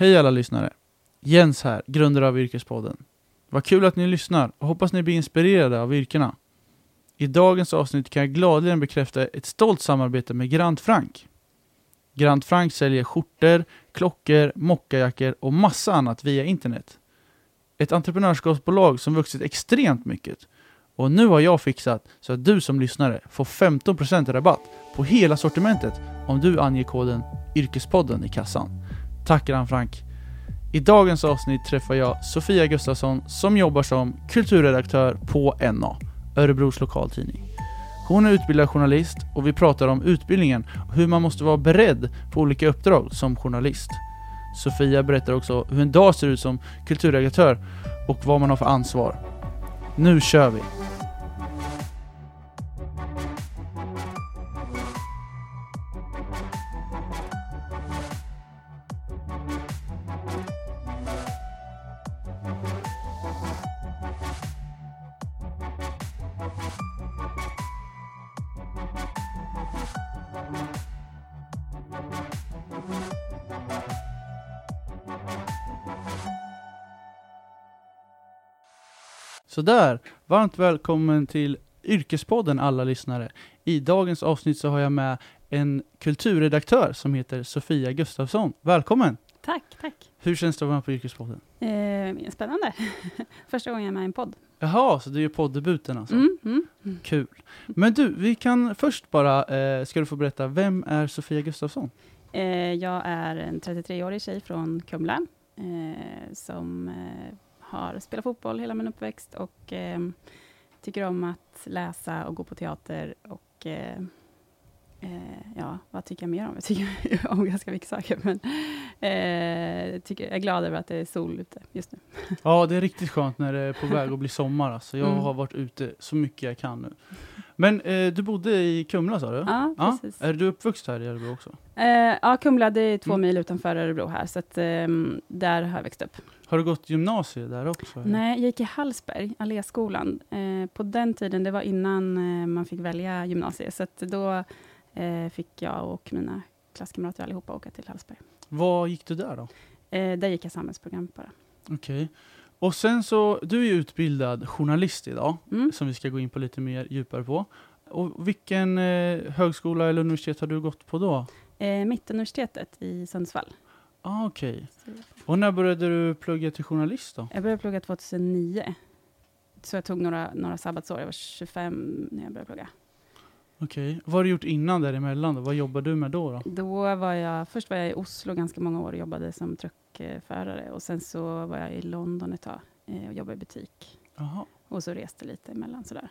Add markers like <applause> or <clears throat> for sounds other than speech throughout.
Hej alla lyssnare! Jens här, grundare av Yrkespodden. Vad kul att ni lyssnar och hoppas ni blir inspirerade av yrkena. I dagens avsnitt kan jag gladeligen bekräfta ett stolt samarbete med Grant Frank. Grant Frank säljer skjortor, klockor, mockajackor och massa annat via internet. Ett entreprenörskapsbolag som vuxit extremt mycket. Och nu har jag fixat så att du som lyssnare får 15% rabatt på hela sortimentet om du anger koden Yrkespodden i kassan. Tack Grant Frank! I dagens avsnitt träffar jag Sofia Gustafsson som jobbar som kulturredaktör på NA, Örebros lokaltidning. Hon är utbildad journalist och vi pratar om utbildningen och hur man måste vara beredd på olika uppdrag som journalist. Sofia berättar också hur en dag ser ut som kulturredaktör och vad man har för ansvar. Nu kör vi! Sådär, varmt välkommen till Yrkespodden alla lyssnare. I dagens avsnitt så har jag med en kulturredaktör som heter Sofia Gustafsson. Välkommen! Tack, tack. Hur känns det att vara med på Yrkespodden? Eh, spännande. <laughs> Första gången jag är med i en podd. Jaha, så du gör poddebuten alltså? Mm, mm. mm. Kul. Men du, vi kan först bara, eh, ska du få berätta, vem är Sofia Gustafsson? Eh, jag är en 33-årig tjej från Kumla eh, som eh, har spelat fotboll hela min uppväxt och eh, tycker om att läsa och gå på teater och eh, eh, ja, vad tycker jag mer om? Jag tycker <laughs> om ganska mycket saker, men eh, tycker, jag är glad över att det är sol ute just nu. <laughs> Ja, det är riktigt skönt när det är på väg att bli sommar. Alltså. Jag Mm. har varit ute så mycket jag kan nu. Men eh, du bodde i Kumla sa du? Ja, precis. Är du uppvuxen här i Örebro också? Eh, ja, Kumla, det är två Mm. mil utanför Örebro här, så att, ehm, där har jag växt upp. Har du gått gymnasiet där också? Nej, jag gick i Hallsberg, Alléskolan. Eh, på den tiden, det var innan eh, man fick välja gymnasiet, så då eh, fick jag och mina klasskamrater allihopa åka till Hallsberg. Vad gick du där då? Eh, där gick jag samhällsprogram bara. Okej. Och sen så, du är ju utbildad journalist idag, Mm. som vi ska gå in på lite mer djupare på. Och vilken eh, högskola eller universitet har du gått på då? Eh, Mittuniversitetet i Sundsvall. Ah, Okej. Så Och när började du plugga till journalist då? Jag började plugga 2009. Så jag tog några, några sabbatsår. Jag var 25 när jag började plugga. Okej. Vad har du gjort innan däremellan då? Vad jobbar du med då? då? Då var jag, först var jag i Oslo ganska många år och jobbade som truckförare. Och sen så var jag i London ett tag eh, och jobbade i butik. Jaha. Och så reste lite emellan sådär.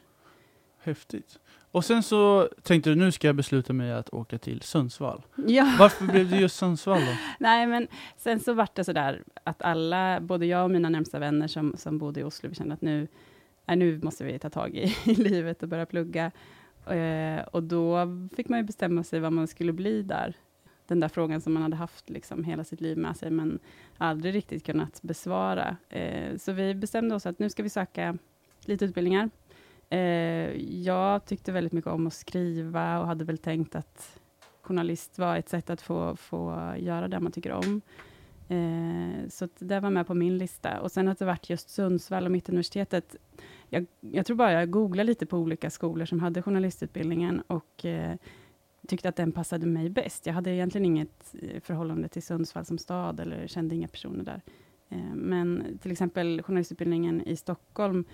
Häftigt. Och sen så tänkte du, nu ska jag besluta mig att åka till Sundsvall. Ja, Varför blev det just Sundsvall då? <laughs> nej men sen så vart det sådär att alla, både jag och mina närmsta vänner som, som bodde i Oslo, vi kände att nu, nej, nu måste vi ta tag i, <laughs> i livet och börja plugga. Eh, och då fick man ju bestämma sig vad man skulle bli där. Den där frågan som man hade haft liksom hela sitt liv med sig, men aldrig riktigt kunnat besvara. Eh, så vi bestämde oss att nu ska vi söka lite utbildningar. Eh, jag tyckte väldigt mycket om att skriva och hade väl tänkt att journalist var ett sätt att få, få göra det man tycker om. Eh, så det var med på min lista. Och sen att det varit just Sundsvall och Mittuniversitetet. Jag, jag tror bara jag googlade lite på olika skolor som hade journalistutbildningen och eh, tyckte att den passade mig bäst. Jag hade egentligen inget eh, förhållande till Sundsvall som stad eller kände inga personer där. Eh, men till exempel journalistutbildningen i Stockholm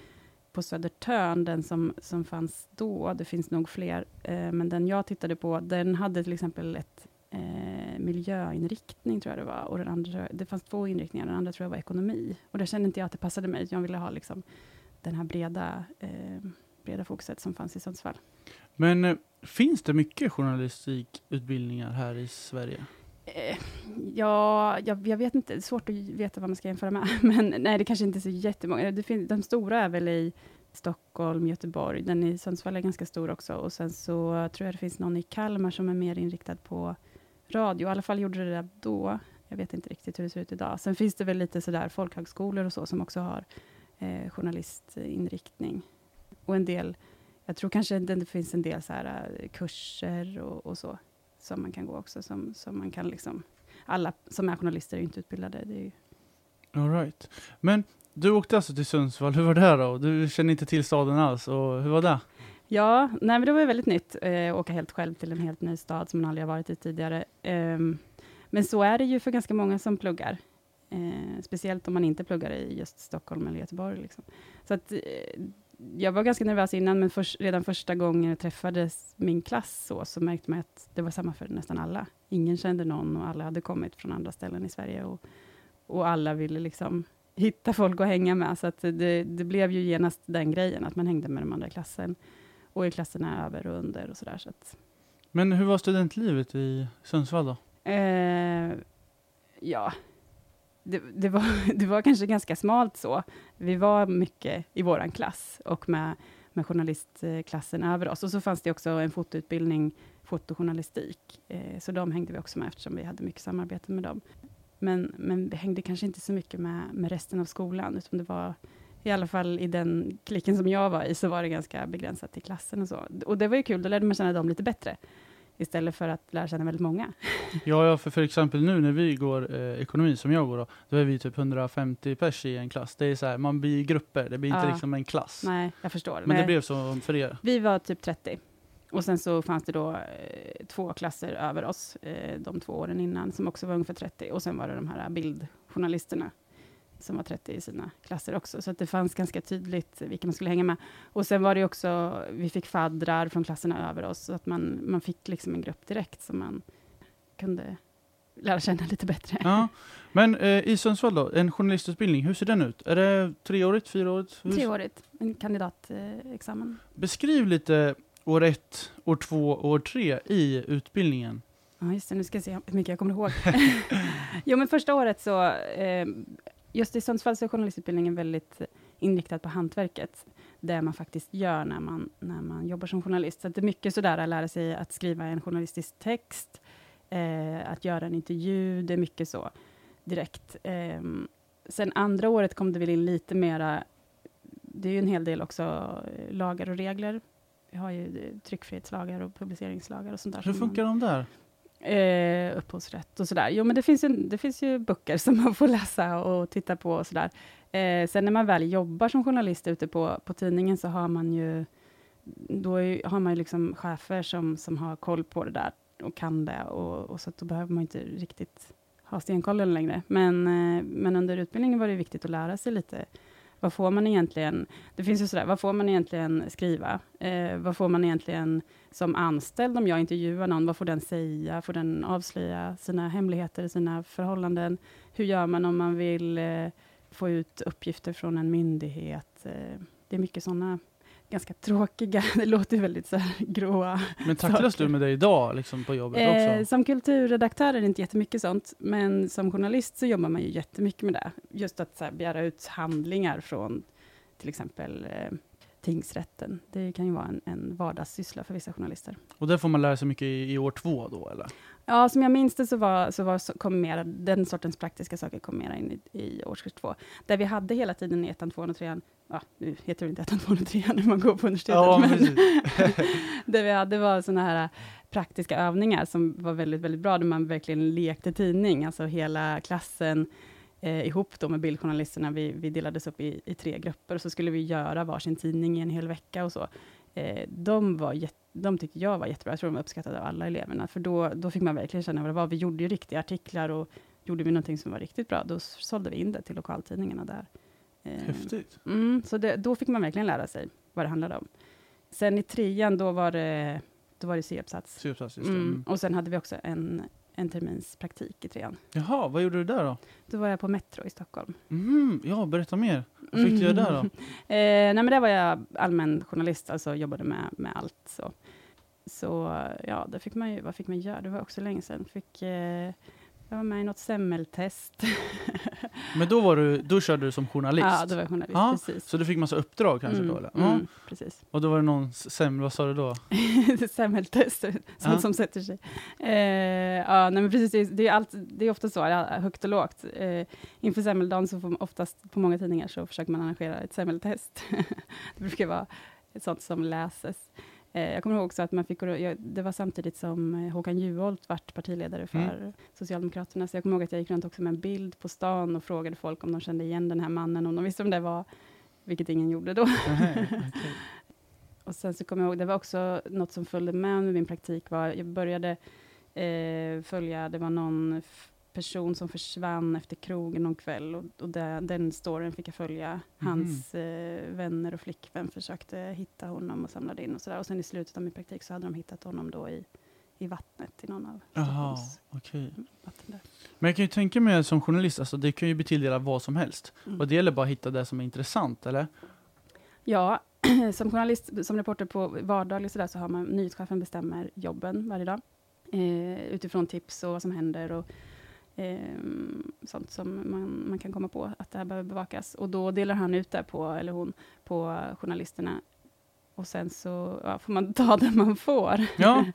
på Södertörn, den som, som fanns då, det finns nog fler, eh, men den jag tittade på, den hade till exempel ett eh, miljöinriktning, tror jag det var, och den andra, det fanns två inriktningar, den andra tror jag var ekonomi. Och där kände inte jag att det passade mig, jag ville ha liksom den här breda, eh, breda fokuset som fanns i Sundsvall. Men eh, finns det mycket journalistikutbildningar här i Sverige? Eh, ja, jag, jag vet inte, det är svårt att veta vad man ska jämföra med, <laughs> men nej, det kanske inte är så jättemånga. Det finns, de stora är väl i Stockholm, Göteborg, den i Sundsvall är ganska stor också, och sen så tror jag det finns någon i Kalmar som är mer inriktad på radio, i alla fall gjorde det där då. Jag vet inte riktigt hur det ser ut idag. Sen finns det väl lite sådär folkhögskolor och så, som också har eh, journalistinriktning. Och en del, jag tror kanske det finns en del så här, eh, kurser och, och så, som man kan gå också, som, som man kan liksom alla som är journalister är ju inte utbildade. Det är ju, All right. Men du åkte alltså till Sundsvall, hur var det då? Du känner inte till staden alls, och hur var det? ja, nej, men det var ju väldigt nytt, eh, åka helt själv till en helt ny stad som man aldrig har varit i tidigare. Ehm, men så är det ju för ganska många som pluggar. Eh, speciellt om man inte pluggar i just Stockholm eller Göteborg. Liksom. Så att, eh, jag var ganska nervös innan, men först, redan första gången jag träffade min klass så, så märkte man att det var samma för nästan alla. Ingen kände någon och alla hade kommit från andra ställen i Sverige. Och, och alla ville liksom hitta folk att hänga med. Så att det, det blev ju genast den grejen, att man hängde med de andra i klassen. Och i klasserna över och under och sådär. Så att, Men hur var studentlivet i Sundsvall då? Eh, ja, det, det, var, <laughs> det var kanske ganska smalt så. Vi var mycket i vår klass och med, med journalistklassen över oss. Och så fanns det också en fotoutbildning, fotojournalistik. Eh, så de hängde vi också med eftersom vi hade mycket samarbete med dem. Men, men vi hängde kanske inte så mycket med, med resten av skolan, utan det var i alla fall i den klicken som jag var i, så var det ganska begränsat till klassen och så. Och det var ju kul, då lärde man känna dem lite bättre istället för att lära känna väldigt många. <laughs> Ja, ja för, för exempel nu när vi går eh, ekonomi som jag går då, då är vi typ 150 pers i en klass. Det är så här, man blir grupper, det blir inte Ja. liksom en klass. Nej, jag förstår. Men det Nej. blev så för er. Vi var typ 30. Och sen så fanns det då eh, två klasser över oss, eh, de två åren innan, som också var ungefär 30. Och sen var det de här bildjournalisterna, som var 30 i sina klasser också. Så att det fanns ganska tydligt vilka man skulle hänga med. Och sen var det också, vi fick faddrar från klasserna över oss, så att man, man fick liksom en grupp direkt, som man kunde lära känna lite bättre. Ja. Men eh, i Sundsvall då, en journalistutbildning, hur ser den ut? Är det treårigt, fyraårigt? Hur- Treårigt, en kandidatexamen. Beskriv lite år ett, år två, år tre i utbildningen. Ja, just det. Nu ska jag se hur mycket jag kommer ihåg. <laughs> jo, men första året så, eh, just i Sundsvall så är journalistutbildningen väldigt inriktad på hantverket, det man faktiskt gör när man, när man jobbar som journalist. Så det är mycket sådär att lära sig att skriva en journalistisk text, eh, att göra en intervju, det är mycket så direkt. Eh, sen andra året kom det väl in lite mera, det är ju en hel del också eh, lagar och regler. Vi har ju eh, tryckfrihetslagar och publiceringslagar och sånt där. Hur som man- funkar de där? Eh, upphovsrätt och sådär. Jo, men det finns, ju, det finns ju böcker som <laughs> man får läsa och titta på och sådär. Eh, sen när man väl jobbar som journalist ute på, på tidningen så har man ju, då är, har man ju liksom chefer som, som har koll på det där och kan det och, och så att då behöver man inte riktigt ha stenkollen längre. Men, eh, men under utbildningen var det viktigt att lära sig lite. Vad får man egentligen, det finns ju sådär, vad får man egentligen skriva? Eh, vad får man egentligen som anställd, om jag intervjuar någon, vad får den säga? Får den avslöja sina hemligheter, sina förhållanden? Hur gör man om man vill eh, få ut uppgifter från en myndighet? Eh, det är mycket sådana ganska tråkiga, <laughs> det låter ju väldigt så här gråa. Men tacklas Saker. du med det idag liksom på jobbet Eh, också? som kulturredaktör är det inte jättemycket sånt, men som journalist så jobbar man ju jättemycket med det. Just att så här, begära ut handlingar från till exempel eh, tingsrätten. Det kan ju vara en, en vardagssyssla för vissa journalister. Och det får man lära sig mycket i, i år två då eller? Ja, som jag minns det så, var, så, var, så kom mera, den sortens praktiska saker kom mera in i, i årskurs två. Där vi hade hela tiden i ettan, tvåan och trean, ja, nu heter det inte ettan, tvåan och trean när man går på universitetet, Ja, men <laughs> det vi hade var sådana här praktiska övningar som var väldigt, väldigt bra, där man verkligen lekte tidning, alltså hela klassen eh, ihop då med bildjournalisterna, vi, vi delades upp i, i tre grupper, och så skulle vi göra varsin tidning i en hel vecka och så. Eh, de, var jätte, de tyckte jag var jättebra, jag tror de var uppskattade av alla eleverna, för då, då fick man verkligen känna vad det var. Vi gjorde ju riktiga artiklar och gjorde vi någonting som var riktigt bra, då sålde vi in det till lokaltidningarna där. Eh, Häftigt. Mm, så det, då fick man verkligen lära sig vad det handlade om. Sen i trean, då var det, då var det C-uppsats. Mm. Mm. Och sen hade vi också en, en termins praktik i trean. Jaha, vad gjorde du där då? Då var jag på Metro i Stockholm. Mm, ja, berätta mer. Vad fick du göra där då? <laughs> Eh, nej, men där var jag allmän journalist, alltså jobbade med, med allt. Så, så ja, det fick man ju, vad fick man göra? Det var också länge sedan. Fick, eh, jag var med i något semmeltest. <laughs> Men då, var du, då körde du som journalist? ja, då var jag journalist, Ja, precis. Så du fick massa uppdrag kanske Mm, då? Eller? Ja. mm, precis. Och då var det någon sämre, vad sa du då? <laughs> Semmeltest, sånt Ja. som sätter sig. Eh, ja, nej, men precis, det, är- allt, det är ofta så, högt och lågt. Eh, inför semmeldagen så får oftast, på många tidningar, så försöker man arrangera ett semmeltest. <laughs> det brukar vara sånt som läses. Eh, jag kommer ihåg också att man fick, det var samtidigt som eh, Håkan Juholt vart partiledare för Mm. Socialdemokraterna, så jag kommer ihåg att jag gick runt också med en bild på stan och frågade folk om de kände igen den här mannen, om de visste om det var, vilket ingen gjorde då. <laughs> Okej. Och sen så kommer jag ihåg, det var också något som följde med med min praktik, var jag började eh, följa, det var någon person som försvann efter krogen någon kväll, och, och det, den storyn fick jag följa. Hans eh, vänner och flickvän försökte hitta honom och samlade in och sådär. Och sen i slutet av min praktik så hade de hittat honom då i, i vattnet, i någon av Stockholms okej. vatten där. Men jag kan ju tänka mig som journalist, alltså det kan ju bli tilldelat vad som helst. Mm. Och det gäller bara att hitta det som är intressant, eller? Ja, <clears throat> som journalist, som reporter på vardagligt sådär, så har man, nyhetschefen bestämmer jobben varje dag. Eh, utifrån tips och vad som händer och sånt som man, man kan komma på att det här behöver bevakas. Och då delar han ut det på, eller hon, på journalisterna. Och sen så ja, får man ta det man får. Ja,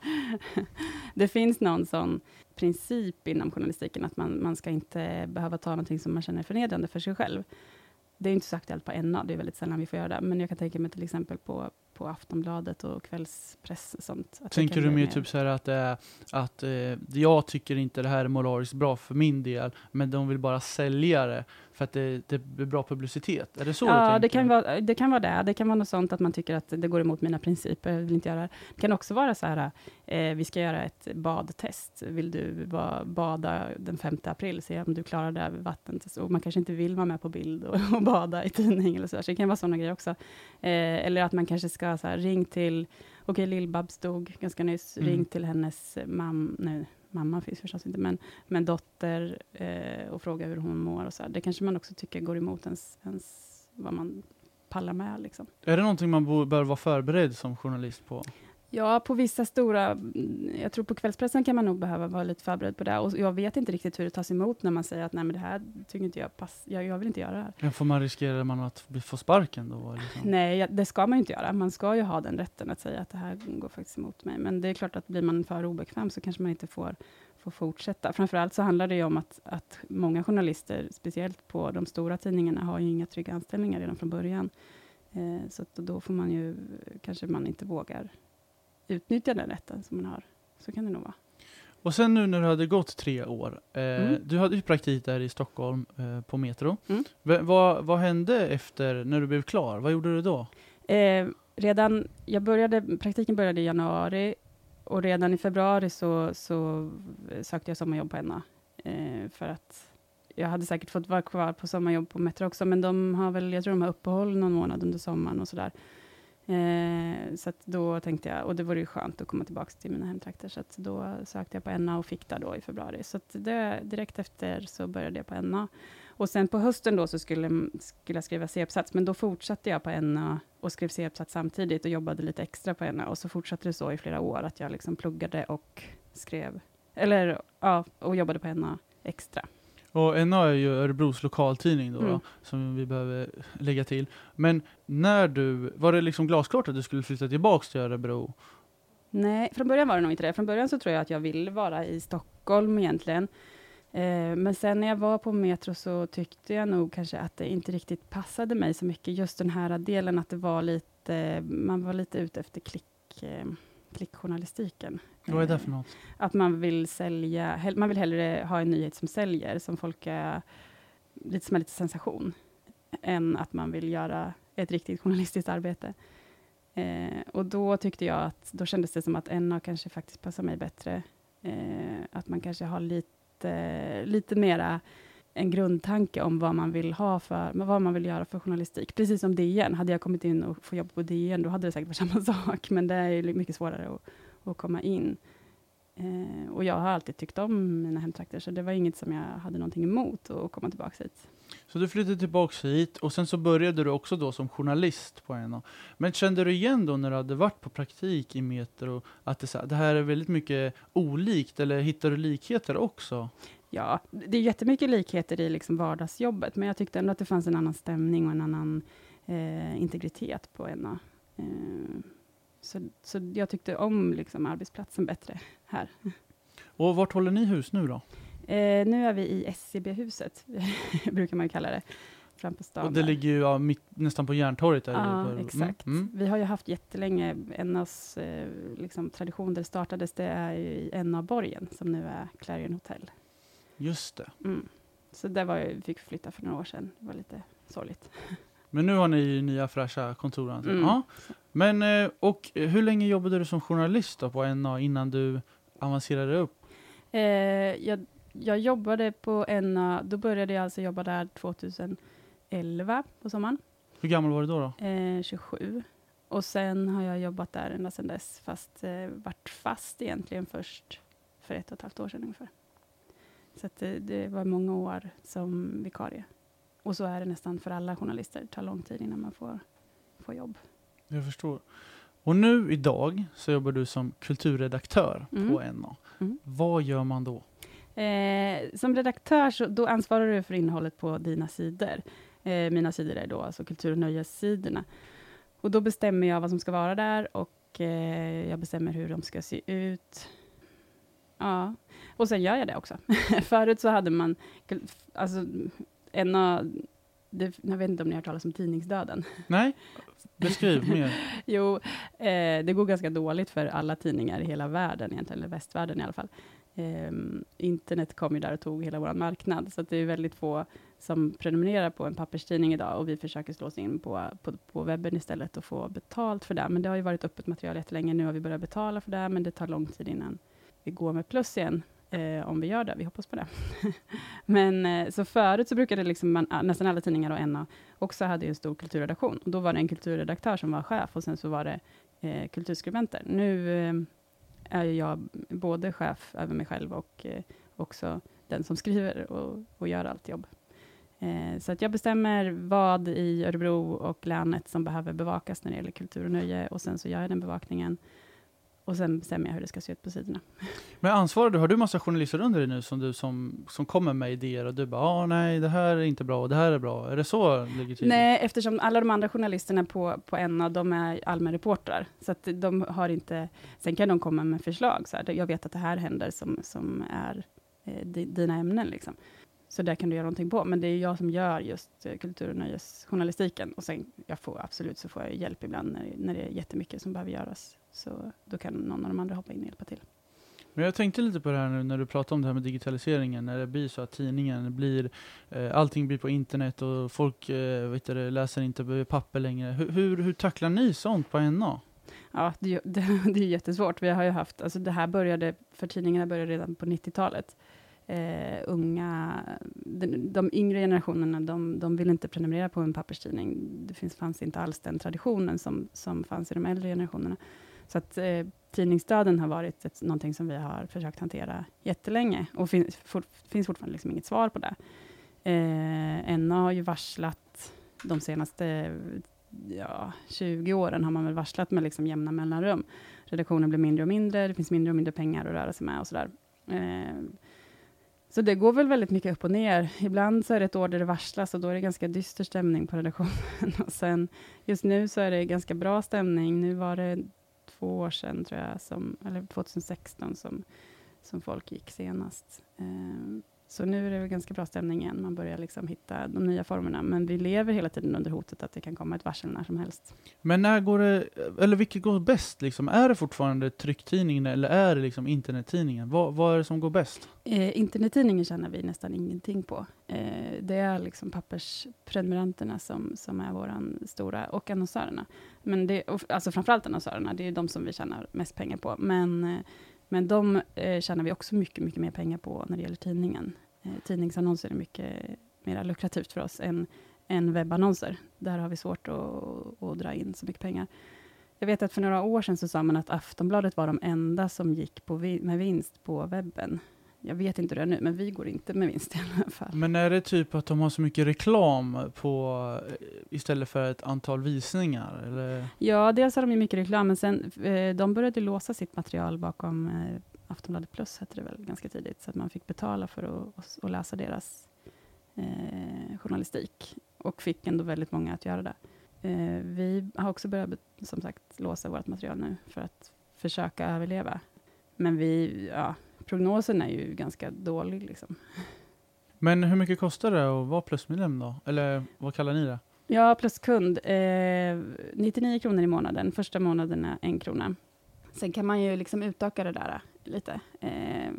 <laughs> det finns någon sån princip inom journalistiken, att man, man ska inte behöva ta någonting som man känner är förnedrande för sig själv. Det är inte så aktuellt på NA, det är väldigt sällan vi får göra det, men jag kan tänka mig till exempel på, på Aftonbladet och kvällspress och sånt. tänker du mer typ så här att, är, att eh, jag tycker inte det här är moraliskt bra för min del, men de vill bara sälja det för att det, det blir bra publicitet? Är det så du Ja, tänker? det kan, vara, det kan vara det. Det kan vara något sånt att man tycker att det går emot mina principer, jag vill inte göra det. Det kan också vara så här, eh, vi ska göra ett badtest. Vill du va, bada den 5 april, se om du klarar det över vattnet. Och man kanske inte vill vara med på bild och, <laughs> och bada i tidning eller så. Så det kan vara sådana grejer också. Eller att man kanske ska så här, ring till, okej, Lill-Babs dog ganska nyss, Mm. ring till hennes mam, nej, mamma finns förstås inte, men, men dotter eh, och fråga hur hon mår och så. här. Det kanske man också tycker går emot ens, ens vad man pallar med. Liksom. Är det någonting man bör vara förberedd som journalist på? Ja, på vissa stora, mm, jag tror på kvällspressen kan man nog behöva vara lite förberedd på det. Och jag vet inte riktigt hur det tas emot när man säger att nej, men det här tycker inte jag pass, jag, jag vill inte göra det här. Ja, Får man riskera man att få sparken då? Liksom? Nej, det ska man ju inte göra. Man ska ju ha den rätten att säga att det här går faktiskt emot mig. Men det är klart att blir man för obekväm så kanske man inte får, får fortsätta. Framförallt så handlar det ju om att, att många journalister, speciellt på de stora tidningarna, har ju inga trygga anställningar redan från början. Eh, så då får man ju, kanske man inte vågar utnyttja den rätten som man har. Så kan det nog vara. Och sen nu när du hade gått tre år, eh, Mm. du hade ju praktik där i Stockholm eh, på Metro. Mm. V- vad, vad hände efter, när du blev klar? Vad gjorde du då? Eh, redan, jag började, praktiken började i januari och redan i februari så, så sökte jag sommarjobb på NA. Eh, för att jag hade säkert fått vara kvar på sommarjobb på Metro också, men de har väl, jag tror de har uppehåll någon månad under sommaren och sådär. Eh, Eh, så att då tänkte jag, och det vore ju skönt att komma tillbaka till mina hemtrakter, så att då sökte jag på NA och fick där då i februari. Så att det, direkt efter så började jag på NA. Och sen på hösten då så skulle, skulle jag skriva C-uppsats, men då fortsatte jag på NA och skrev C-uppsats samtidigt och jobbade lite extra på NA. Och så fortsatte det så i flera år, att jag liksom pluggade och skrev, eller ja, och jobbade på NA extra. Och NA är ju Örebros lokaltidning då, Mm. då, som vi behöver lägga till. Men när du, var det liksom glasklart att du skulle flytta tillbaks till Örebro? Nej, från början var det nog inte det. Från början så tror jag att jag ville vara i Stockholm egentligen. Eh, men sen när jag var på Metro så tyckte jag nog kanske att det inte riktigt passade mig så mycket. Just den här delen att det var lite, man var lite ute efter klick, eh, klickjournalistiken. Vad är det Eh, för något? Att man vill sälja, man vill hellre ha en nyhet som säljer, som folk är, lite som är lite sensation, än att man vill göra ett riktigt journalistiskt arbete. Eh, och då tyckte jag att, då kändes det som att NA kanske faktiskt passar mig bättre. Eh, att man kanske har lite, lite mera en grundtanke om vad man vill ha för, vad man vill göra för journalistik. Precis som DN. Hade jag kommit in och fått jobb på DN, då hade det säkert varit <laughs> samma sak. Men det är ju mycket svårare att, att komma in. Eh, och jag har alltid tyckt om mina hemtrakter, så det var inget som jag hade någonting emot att komma tillbaka hit. Så du flyttade tillbaka hit och sen så började du också då som journalist på NA. Men kände du igen då när du hade varit på praktik i Metro att det, så här, det här är väldigt mycket olikt eller hittar du likheter också? Ja, det är jättemycket likheter i liksom vardagsjobbet, men jag tyckte ändå att det fanns en annan stämning och en annan eh, integritet på NA. Eh, så, så jag tyckte om liksom arbetsplatsen bättre här. Och vart håller ni hus nu då? Eh, nu är vi i SCB-huset, <laughs> brukar man ju kalla det. fram på stan. Och det där. ligger ju ja, mitt, nästan på Järntorget. Där Ja, På- exakt. Mm, mm. Vi har ju haft jättelänge, NAs eh, liksom, tradition där det startades, det är ju i NA-borgen, som nu är Clarion Hotel. Just det. Mm. Så där var jag, fick flytta för några år sedan. Det var lite sorgligt. <laughs> Men nu har ni nya fräscha kontor. Mm. Ja. Men, eh, och hur länge jobbade du som journalist då på NA innan du avancerade upp? Eh, jag, jag jobbade på NA, då började jag alltså jobba där 2011 på sommaren, Hur gammal var du då? då? eh, 27. Och sen har jag jobbat där ända sedan dess, fast eh, varit fast egentligen först för ett och ett halvt år sedan ungefär. Så det, det var många år som vikarie. Och så är det nästan för alla journalister. Det tar lång tid innan man får, får jobb. Jag förstår. Och nu idag så jobbar du som kulturredaktör Mm. på NA. Mm. Vad gör man då? Eh, som redaktör så då ansvarar du för innehållet på dina sidor. Eh, mina sidor är då alltså kultur och nöjessidorna. Och då bestämmer jag vad som ska vara där och eh, jag bestämmer hur de ska se ut. Ja, och sen gör jag det också. <laughs> Förut så hade man, alltså en av, det, jag vet inte om ni har hört talas om tidningsdöden. <laughs> Nej? Beskriv mer. <laughs> Jo, eh, det går ganska dåligt för alla tidningar i hela världen, egentligen, eller västvärlden i alla fall. Eh, internet kom ju där och tog hela vår marknad, så det är väldigt få som prenumererar på en papperstidning idag, och vi försöker slå oss in på, på, på webben istället och få betalt för det. Men det har ju varit öppet material jättelänge, nu har vi börjat betala för det, men det tar lång tid innan vi går med plus igen. Eh, om vi gör det, vi hoppas på det. <laughs> men eh, så förut så brukade liksom man, eh, nästan alla tidningar och NA också hade en stor kulturredaktion. Och då var det en kulturredaktör som var chef och sen så var det eh, kulturskribenter. Nu eh, är jag både chef över mig själv och eh, också den som skriver och, och gör allt jobb. Eh, så att jag bestämmer vad i Örebro och länet som behöver bevakas när det gäller kultur och nöje och sen så gör jag den bevakningen. Och sen bestämmer jag hur det ska se ut på sidorna. <laughs> Men ansvarar du, har du massa journalister under dig nu som, du, som, som kommer med idéer och du bara ah, nej det här är inte bra och det här är bra. Är det så ligger till? Nej, eftersom alla de andra journalisterna på, på NA, de är allmänreportrar. Så att de har inte... Sen kan de komma med förslag. Så här, jag vet att det här händer som, som är eh, di, dina ämnen. Liksom. Så där kan du göra någonting på. Men det är jag som gör just eh, kultur och nöjesjournalistiken. Och sen, jag får, absolut, så får jag hjälp ibland när, när det är jättemycket som behöver göras. Så då kan någon av de andra hoppa in och hjälpa till. Men jag tänkte lite på det här nu när du pratar om det här med digitaliseringen, när det blir så att tidningen blir, eh, allting blir på internet och folk eh, vet du, läser inte papper längre. Hur, hur, hur tacklar ni sånt på NA? Ja, det, <laughs> det, det är jättesvårt. Vi har ju haft, alltså det här började, för tidningarna började redan på 90-talet. Eh, unga, de, de yngre generationerna, de, de vill inte prenumerera på en papperstidning. Det finns, fanns inte alls den traditionen som, som fanns i de äldre generationerna. Så att eh, tidningsdöden har varit ett, någonting som vi har försökt hantera jättelänge. Och fin, for, finns fortfarande liksom inget svar på det. Eh, NA har ju varslat de senaste ja, 20 åren har man väl varslat med liksom jämna mellanrum. Redaktionen blir mindre och mindre, det finns mindre och mindre pengar att röra sig med och sådär. Eh, så det går väl väldigt mycket upp och ner. Ibland så är det ett år där det varslas och då är det ganska dyster stämning på redaktionen. <laughs> Och sen just nu så är det ganska bra stämning. Nu var det två år sedan, tror jag, som, eller 2016, som, som folk gick senast. Eh, så nu är det ganska bra stämning igen. Man börjar liksom hitta de nya formerna. Men vi lever hela tiden under hotet att det kan komma ett varsel när som helst. Men när går det, eller vilket går bäst liksom? Är det fortfarande trycktidningen eller är det liksom internettidningen? Vad, vad är det som går bäst? Eh, internettidningen tjänar vi nästan ingenting på. Eh, det är liksom pappersprenumeranterna som, som är våran stora, och annonsörerna. Men det, och, alltså framförallt annonsörerna, det är de som vi tjänar mest pengar på. Men, eh, men de eh, tjänar vi också mycket, mycket mer pengar på när det gäller tidningen. Eh, tidningsannonser är mycket mer lukrativt för oss än, än webbannonser. Där har vi svårt att, att dra in så mycket pengar. Jag vet att för några år sedan så sa man att Aftonbladet var de enda som gick på vi, med vinst på webben. Jag vet inte hur det är nu, men vi går inte med vinst i alla fall. Men är det typ att de har så mycket reklam på eh, istället för ett antal visningar? Eller? Ja, dels har de ju mycket reklam, men sen, eh, de började låsa sitt material bakom eh, Aftonbladet Plus, hette det väl ganska tidigt, så att man fick betala för att, att, att läsa deras eh, journalistik, och fick ändå väldigt många att göra det. Eh, vi har också börjat, som sagt, låsa vårt material nu, för att försöka överleva. Men vi, ja, prognosen är ju ganska dålig, liksom. Men hur mycket kostar det att vara plusmedlem då? Eller vad kallar ni det? Ja, plus kund. Eh, 99 kronor i månaden. Första månaden är en krona. Sen kan man ju liksom utöka det där lite. Eh,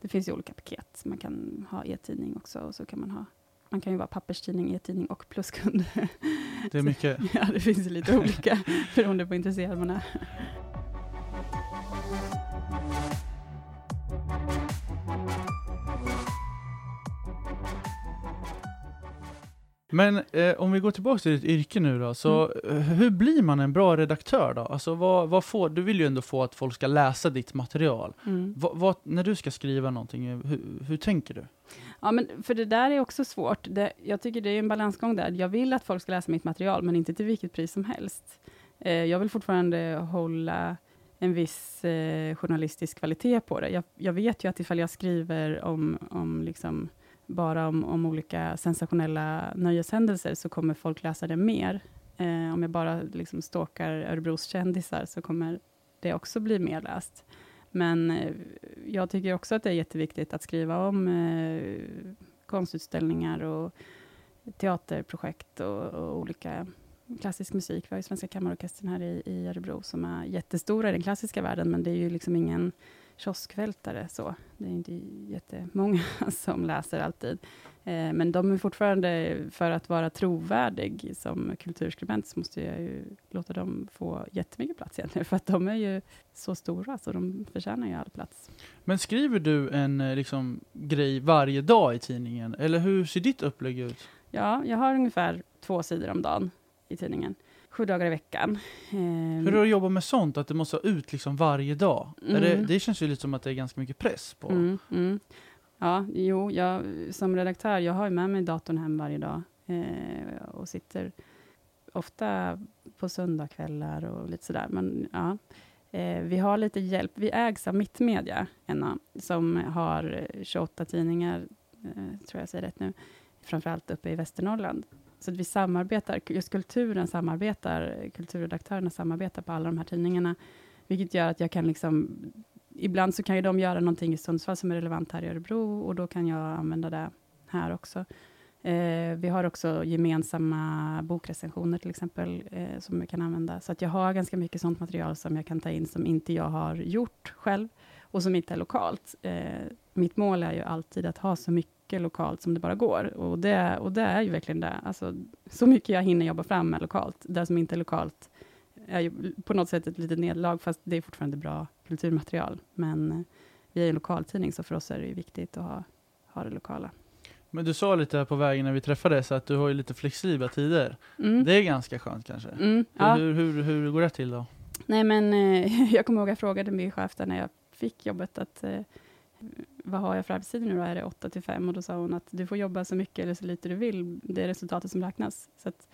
det finns ju olika paket. Man kan ha e-tidning också. Och så kan man ha man kan ju vara papperstidning, e-tidning och pluskund. Det är mycket. <laughs> ja, det finns lite olika <laughs> beroende på hur intresserad man är. Men eh, om vi går tillbaka till ditt yrke nu då, så mm. hur blir man en bra redaktör då? Alltså vad, vad får, du vill ju ändå få att folk ska läsa ditt material. Mm. Vad, vad, när du ska skriva någonting, hur, hur, tänker du? Ja, men för det där är också svårt. Det, jag tycker det är en balansgång där. Jag vill att folk ska läsa mitt material, men inte till vilket pris som helst. Eh, jag vill fortfarande hålla en viss eh, journalistisk kvalitet på det. Jag, jag, vet ju att ifall jag skriver om, om liksom bara om, om olika sensationella nöjeshändelser, så kommer folk läsa det mer. Eh, om jag bara liksom stalkar Örebros kändisar, så kommer det också bli mer läst. Men eh, jag tycker också att det är jätteviktigt att skriva om eh, konstutställningar och teaterprojekt och, och, olika klassisk musik. Vi har ju Svenska Kammarorkestern här i, i Örebro, som är jättestora i den klassiska världen, men det är ju liksom ingen kioskvältare. Så. Det är inte jättemånga <laughs> som läser alltid. Eh, men de är fortfarande, för att vara trovärdig som kulturskribent, så måste jag ju låta dem få jättemycket plats egentligen, för att de är ju så stora, så de förtjänar ju all plats. Men skriver du en eh, liksom, grej varje dag i tidningen, eller hur ser ditt upplägg ut? Ja, jag har ungefär två sidor om dagen i tidningen sju dagar i veckan. Hur är det att jobba med sånt, att det måste ut liksom varje dag? Mm. Det, det, känns ju lite som att det är ganska mycket press på. Mm, mm. Ja, jo, jag, som redaktör, jag har med mig datorn hem varje dag eh, och sitter ofta på söndagkvällar och lite sådär. Men, ja. Eh, vi har lite hjälp. Vi ägs av Mittmedia, Enna, som har 28 tidningar, eh, tror jag säger rätt nu, framförallt uppe i Västernorrland. Så att vi samarbetar, just kulturen samarbetar, kulturredaktörerna samarbetar på alla de här tidningarna, vilket gör att jag kan liksom, ibland så kan ju de göra någonting i Sundsvall som är relevant här i Örebro, och då kan jag använda det här också. Eh, vi har också gemensamma bokrecensioner till exempel, eh, som jag kan använda. Så att jag har ganska mycket sånt material som jag kan ta in, som inte jag har gjort själv, och som inte är lokalt. Eh, mitt mål är ju alltid att ha så mycket mycket lokalt som det bara går. Och det, och det är ju verkligen det. Alltså, så mycket jag hinner jobba fram med lokalt. Det som inte är lokalt är ju på något sätt ett litet nederlag, fast det är fortfarande bra kulturmaterial. Men eh, vi är en lokaltidning, så för oss är det viktigt att ha, ha det lokala. Men du sa lite här på vägen när vi träffades att du har ju lite flexibla tider. Mm. Det är ganska skönt kanske? Mm, ja. hur, hur, hur, går det till då? Nej men eh, <laughs> jag kommer ihåg att jag frågade min chef när jag fick jobbet att eh, vad har jag för arbetstider nu då? Är det 8 till 5? Och då sa hon att du får jobba så mycket eller så lite du vill. Det är resultatet som räknas. Så att,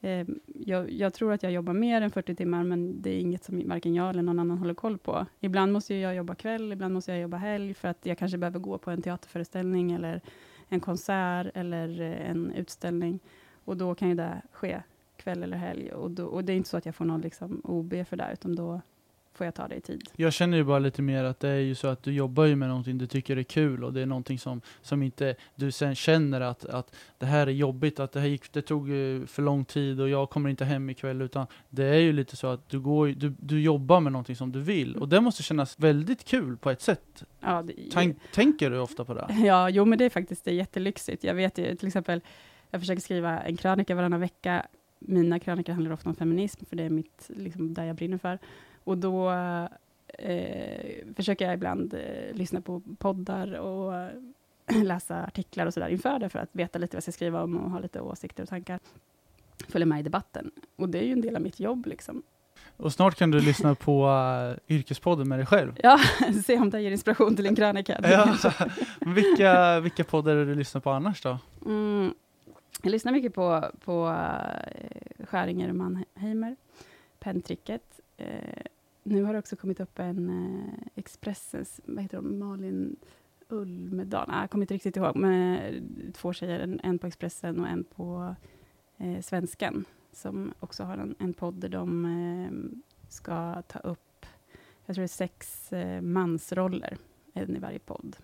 eh, jag, jag, tror att jag jobbar mer än 40 timmar, men det är inget som varken jag eller någon annan håller koll på. Ibland måste jag jobba kväll, ibland måste jag jobba helg, för att jag kanske behöver gå på en teaterföreställning, eller en konsert, eller eh, en utställning. Och då kan ju det ske kväll eller helg. Och, då, och det är inte så att jag får någon liksom OB för det, utan då får jag ta det i tid. Jag känner ju bara lite mer att det är ju så att du jobbar ju med någonting du tycker är kul och det är någonting som, som inte du sen känner att, att det här är jobbigt, att det här gick, det tog eh, för lång tid och jag kommer inte hem ikväll utan det är ju lite så att du, går, du, du jobbar med någonting som du vill och det måste kännas väldigt kul på ett sätt. Ja, det, Tänk, tänker du ofta på det? <laughs> Ja, jo men det är faktiskt det är jättelyxigt. Jag vet ju till exempel, jag försöker skriva en krönika varannan vecka. Mina krönikor handlar ofta om feminism, för det är mitt, liksom, där jag brinner för. Och då eh, försöker jag ibland eh, lyssna på poddar och <clears throat> läsa artiklar och sådär inför det, för att veta lite vad jag ska skriva om och ha lite åsikter och tankar. Följa med i debatten. Och det är ju en del av mitt jobb. Liksom. Och snart kan du lyssna <laughs> på uh, Yrkespodden med dig själg. Ja, <laughs> se om det ger inspiration till en krönika. <laughs> ja. vilka, vilka poddar du lyssnar på annars då? Mm, jag lyssnar mycket på, på uh, Skäringer och Mannheimer, Penntricket, Eh, nu har det också kommit upp en eh, Expressens, vad heter de, Malin Ulmedal, ah, jag kommer inte riktigt ihåg, men eh, två tjejer, en, en på Expressen och en på eh, Svenskan, som också har en, en podd där de eh, ska ta upp, jag tror det är sex eh, mansroller, en i varje podd.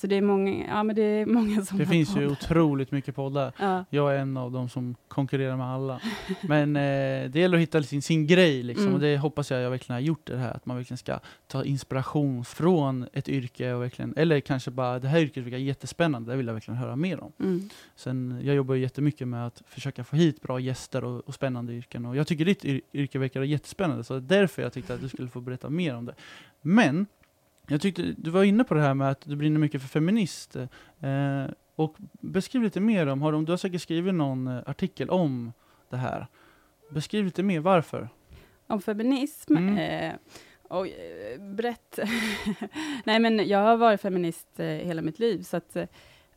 Så det är många, ja, men det är många som Det finns ju poddar. otroligt mycket poddar. Ja. Jag är en av dem som konkurrerar med alla. Men eh, det gäller att hitta sin, sin grej liksom. Mm. Och det hoppas jag jag verkligen har gjort det här. Att man verkligen ska ta inspiration från ett yrke och verkligen, eller kanske bara det här yrket verkar jättespännande, det vill jag verkligen höra mer om. Mm. Sen, jag jobbar ju jättemycket med att försöka få hit bra gäster och, och spännande yrken. Och jag tycker ditt yr yrke verkar jättespännande, så det är därför jag tyckte att du skulle få berätta mer om det. Men, jag tyckte du var inne på det här med att du brinner mycket för feminist. Eh, och beskriv lite mer om, har du, du har säkert skrivit någon eh, artikel om det här. Beskriv lite mer, varför? Om feminism. Mm. Eh, och, eh, brett. <laughs> Nej, men jag har varit feminist eh, hela mitt liv, så att, eh,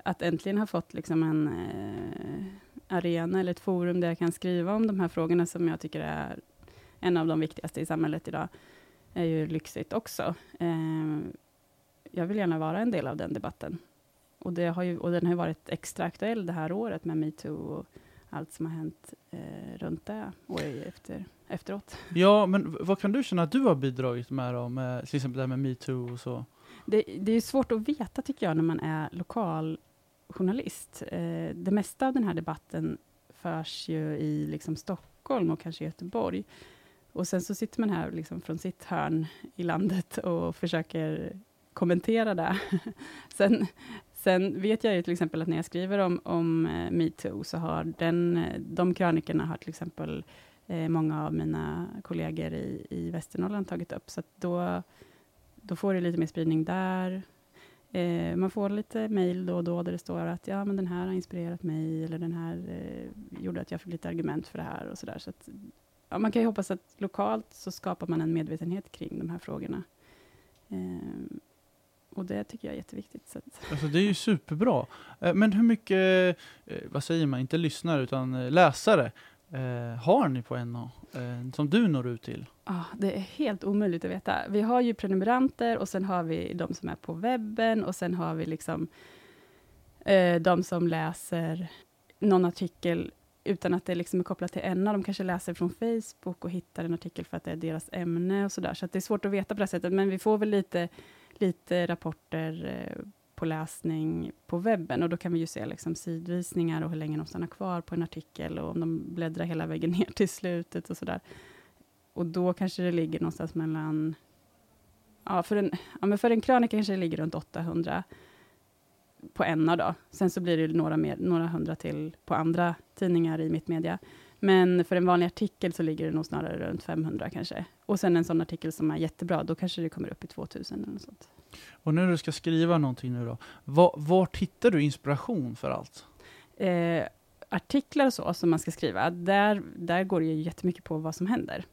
att äntligen ha fått liksom en eh, arena eller ett forum där jag kan skriva om de här frågorna som jag tycker är en av de viktigaste i samhället idag, är ju lyxigt också. Eh, jag vill gärna vara en del av den debatten. Och, det har ju, och den har varit extra aktuell det här året med metoo och allt som har hänt eh, runt det året efter, efteråt. Ja, men vad kan du känna att du har bidragit med då, med till exempel det här med metoo och så? Det, det är svårt att veta, tycker jag, när man är lokaljournalist. Eh, det mesta av den här debatten förs ju i liksom, Stockholm och kanske Göteborg. Och sen så sitter man här liksom, från sitt hörn i landet och försöker kommentera det. <laughs> sen, sen vet jag ju till exempel att när jag skriver om, om eh, metoo, så har den, eh, de krönikorna har till exempel eh, många av mina kollegor i, i Västernorrland tagit upp. Så att då då får det lite mer spridning där. Eh, man får lite mejl då och då där det står att ja, men den här har inspirerat mig, eller den här eh, gjorde att jag fick lite argument för det här och sådär. Så att, ja, man kan ju hoppas att lokalt så skapar man en medvetenhet kring de här frågorna. Eh, och det tycker jag är jätteviktigt. Så att, Alltså det är ju superbra. Eh, Men hur mycket, eh, vad säger man, inte lyssnare utan eh, läsare, har ni på NA? Som du når ut till? ah, det är helt omöjligt att veta. Vi har ju prenumeranter och sen har vi de som är på webben och sen har vi liksom eh, de som läser någon artikel utan att det liksom är kopplat till NA. De kanske läser från Facebook och hittar en artikel för att det är deras ämne och sådär. Så att det är svårt att veta på det sättet. Men vi får väl lite, lite rapporter eh, på läsning på webben och då kan vi ju se liksom sidvisningar och hur länge de stannar kvar på en artikel och om de bläddrar hela vägen <laughs> ner till slutet och sådär. Och då kanske det ligger någonstans mellan... Ja, för en, ja, men för en krönika kanske det ligger runt 800 på en då. Sen så blir det några, mer, några hundra till på andra tidningar i mitt media. Men för en vanlig artikel så ligger det nog snarare runt 500 kanske. Och sen en sån artikel som är jättebra, då kanske det kommer upp i 2000 eller något sånt. Och när du ska skriva någonting nu då, var, vart hittar du inspiration för allt? Eh, artiklar och så som man ska skriva, där, där går det ju jättemycket på vad som händer.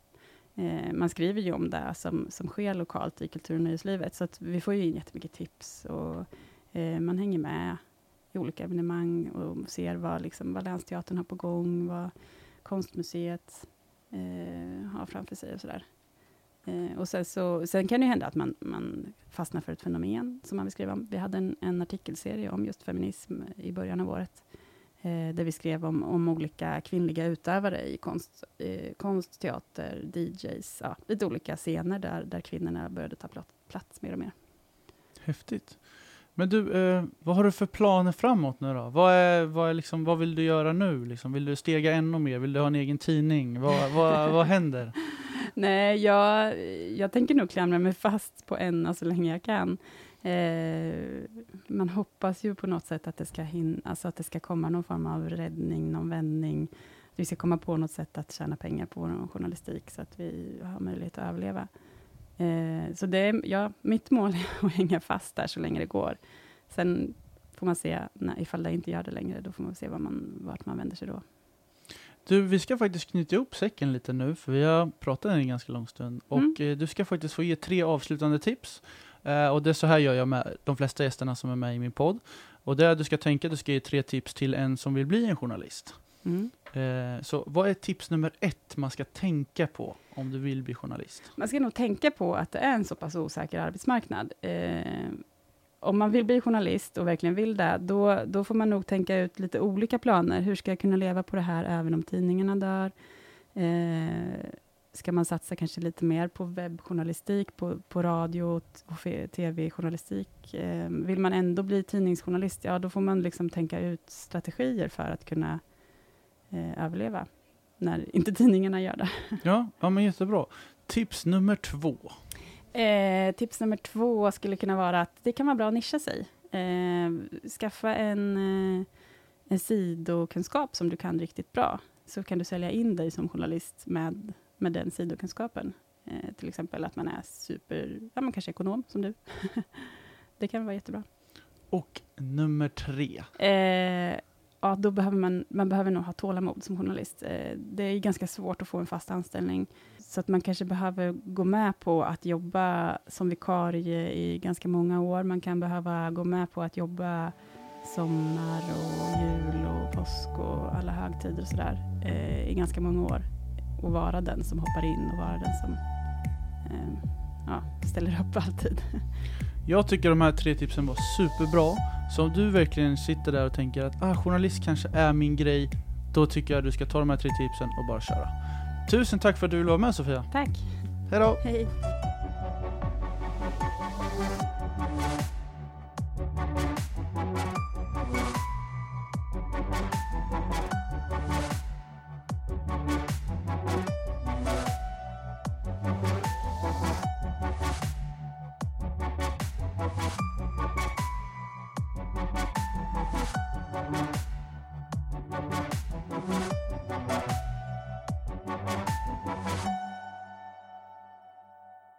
Eh, man skriver ju om det som, som sker lokalt i kultur och nöjeslivet, så att vi får ju in jättemycket tips och Eh, man hänger med i olika evenemang och ser vad, liksom, vad Länsteatern har på gång, vad Konstmuseet eh, har framför sig och sådär. Eh, och sen, så, sen kan det ju hända att man, man fastnar för ett fenomen som man vill skriva om. Vi hade en, en artikelserie om just feminism i början av året, eh, där vi skrev om, om olika kvinnliga utövare i konst, eh, konst teater, DJs, ja, lite olika scener där, där kvinnorna började ta plats mer och mer. Häftigt. Men du, eh, vad har du för planer framåt nu då? Vad, är, vad, är liksom, vad vill du göra nu? Liksom? Vill du stega ännu mer? Vill du ha en egen tidning? Vad, <laughs> vad, vad händer? Nej, jag, jag tänker nog klamra mig fast på en så länge jag kan. Eh, man hoppas ju på något sätt att det, ska hin- alltså att det ska komma någon form av räddning, någon vändning. Vi ska komma på något sätt att tjäna pengar på vår journalistik, så att vi har möjlighet att överleva. Eh, så det är, ja, mitt mål är att hänga fast där så länge det går. Sen får man se, när, ifall det inte gör det längre, då får man se var man, vart man vänder sig då. Du, vi ska faktiskt knyta ihop säcken lite nu, för vi har pratat en ganska lång stund. Och Mm. du ska faktiskt få ge tre avslutande tips. Eh, och det är så här gör jag med de flesta gästerna som är med i min podd. Och det du ska tänka att du ska ge tre tips till en som vill bli en journalist. Mm. Eh, så vad är tips nummer ett man ska tänka på om du vill bli journalist? Man ska nog tänka på att det är en så pass osäker arbetsmarknad. Eh, om man vill bli journalist och verkligen vill det, då, då får man nog tänka ut lite olika planer. Hur ska jag kunna leva på det här även om tidningarna dör? Eh, ska man satsa kanske lite mer på webbjournalistik, på, på radio och tv-journalistik? Eh, vill man ändå bli tidningsjournalist, ja då får man liksom tänka ut strategier för att kunna eh, överleva, när inte tidningarna gör det. <laughs> Ja, ja men jättebra. Tips nummer två? Eh, tips nummer två skulle kunna vara att det kan vara bra att nischa sig. Eh, skaffa en, eh, en sidokunskap som du kan riktigt bra, så kan du sälja in dig som journalist med, med den sidokunskapen. Eh, till exempel att man är super, ja man kanske ekonom som du. <laughs> det kan vara jättebra. Och nummer tre? Eh, ja, då behöver man, man behöver nog ha tålamod som journalist. Eh, det är ganska svårt att få en fast anställning, så att man kanske behöver gå med på att jobba som vikarie i ganska många år. Man kan behöva gå med på att jobba sommar och jul och påsk och alla högtider och sådär eh, i ganska många år och vara den som hoppar in och vara den som eh, ja, ställer upp alltid. <laughs> Jag tycker de här tre tipsen var superbra. Så om du verkligen sitter där och tänker att ah, journalist kanske är min grej, då tycker jag du ska ta de här tre tipsen och bara köra. Tusen tack för att du ville vara med Sofia. Tack. Hej då. Hej.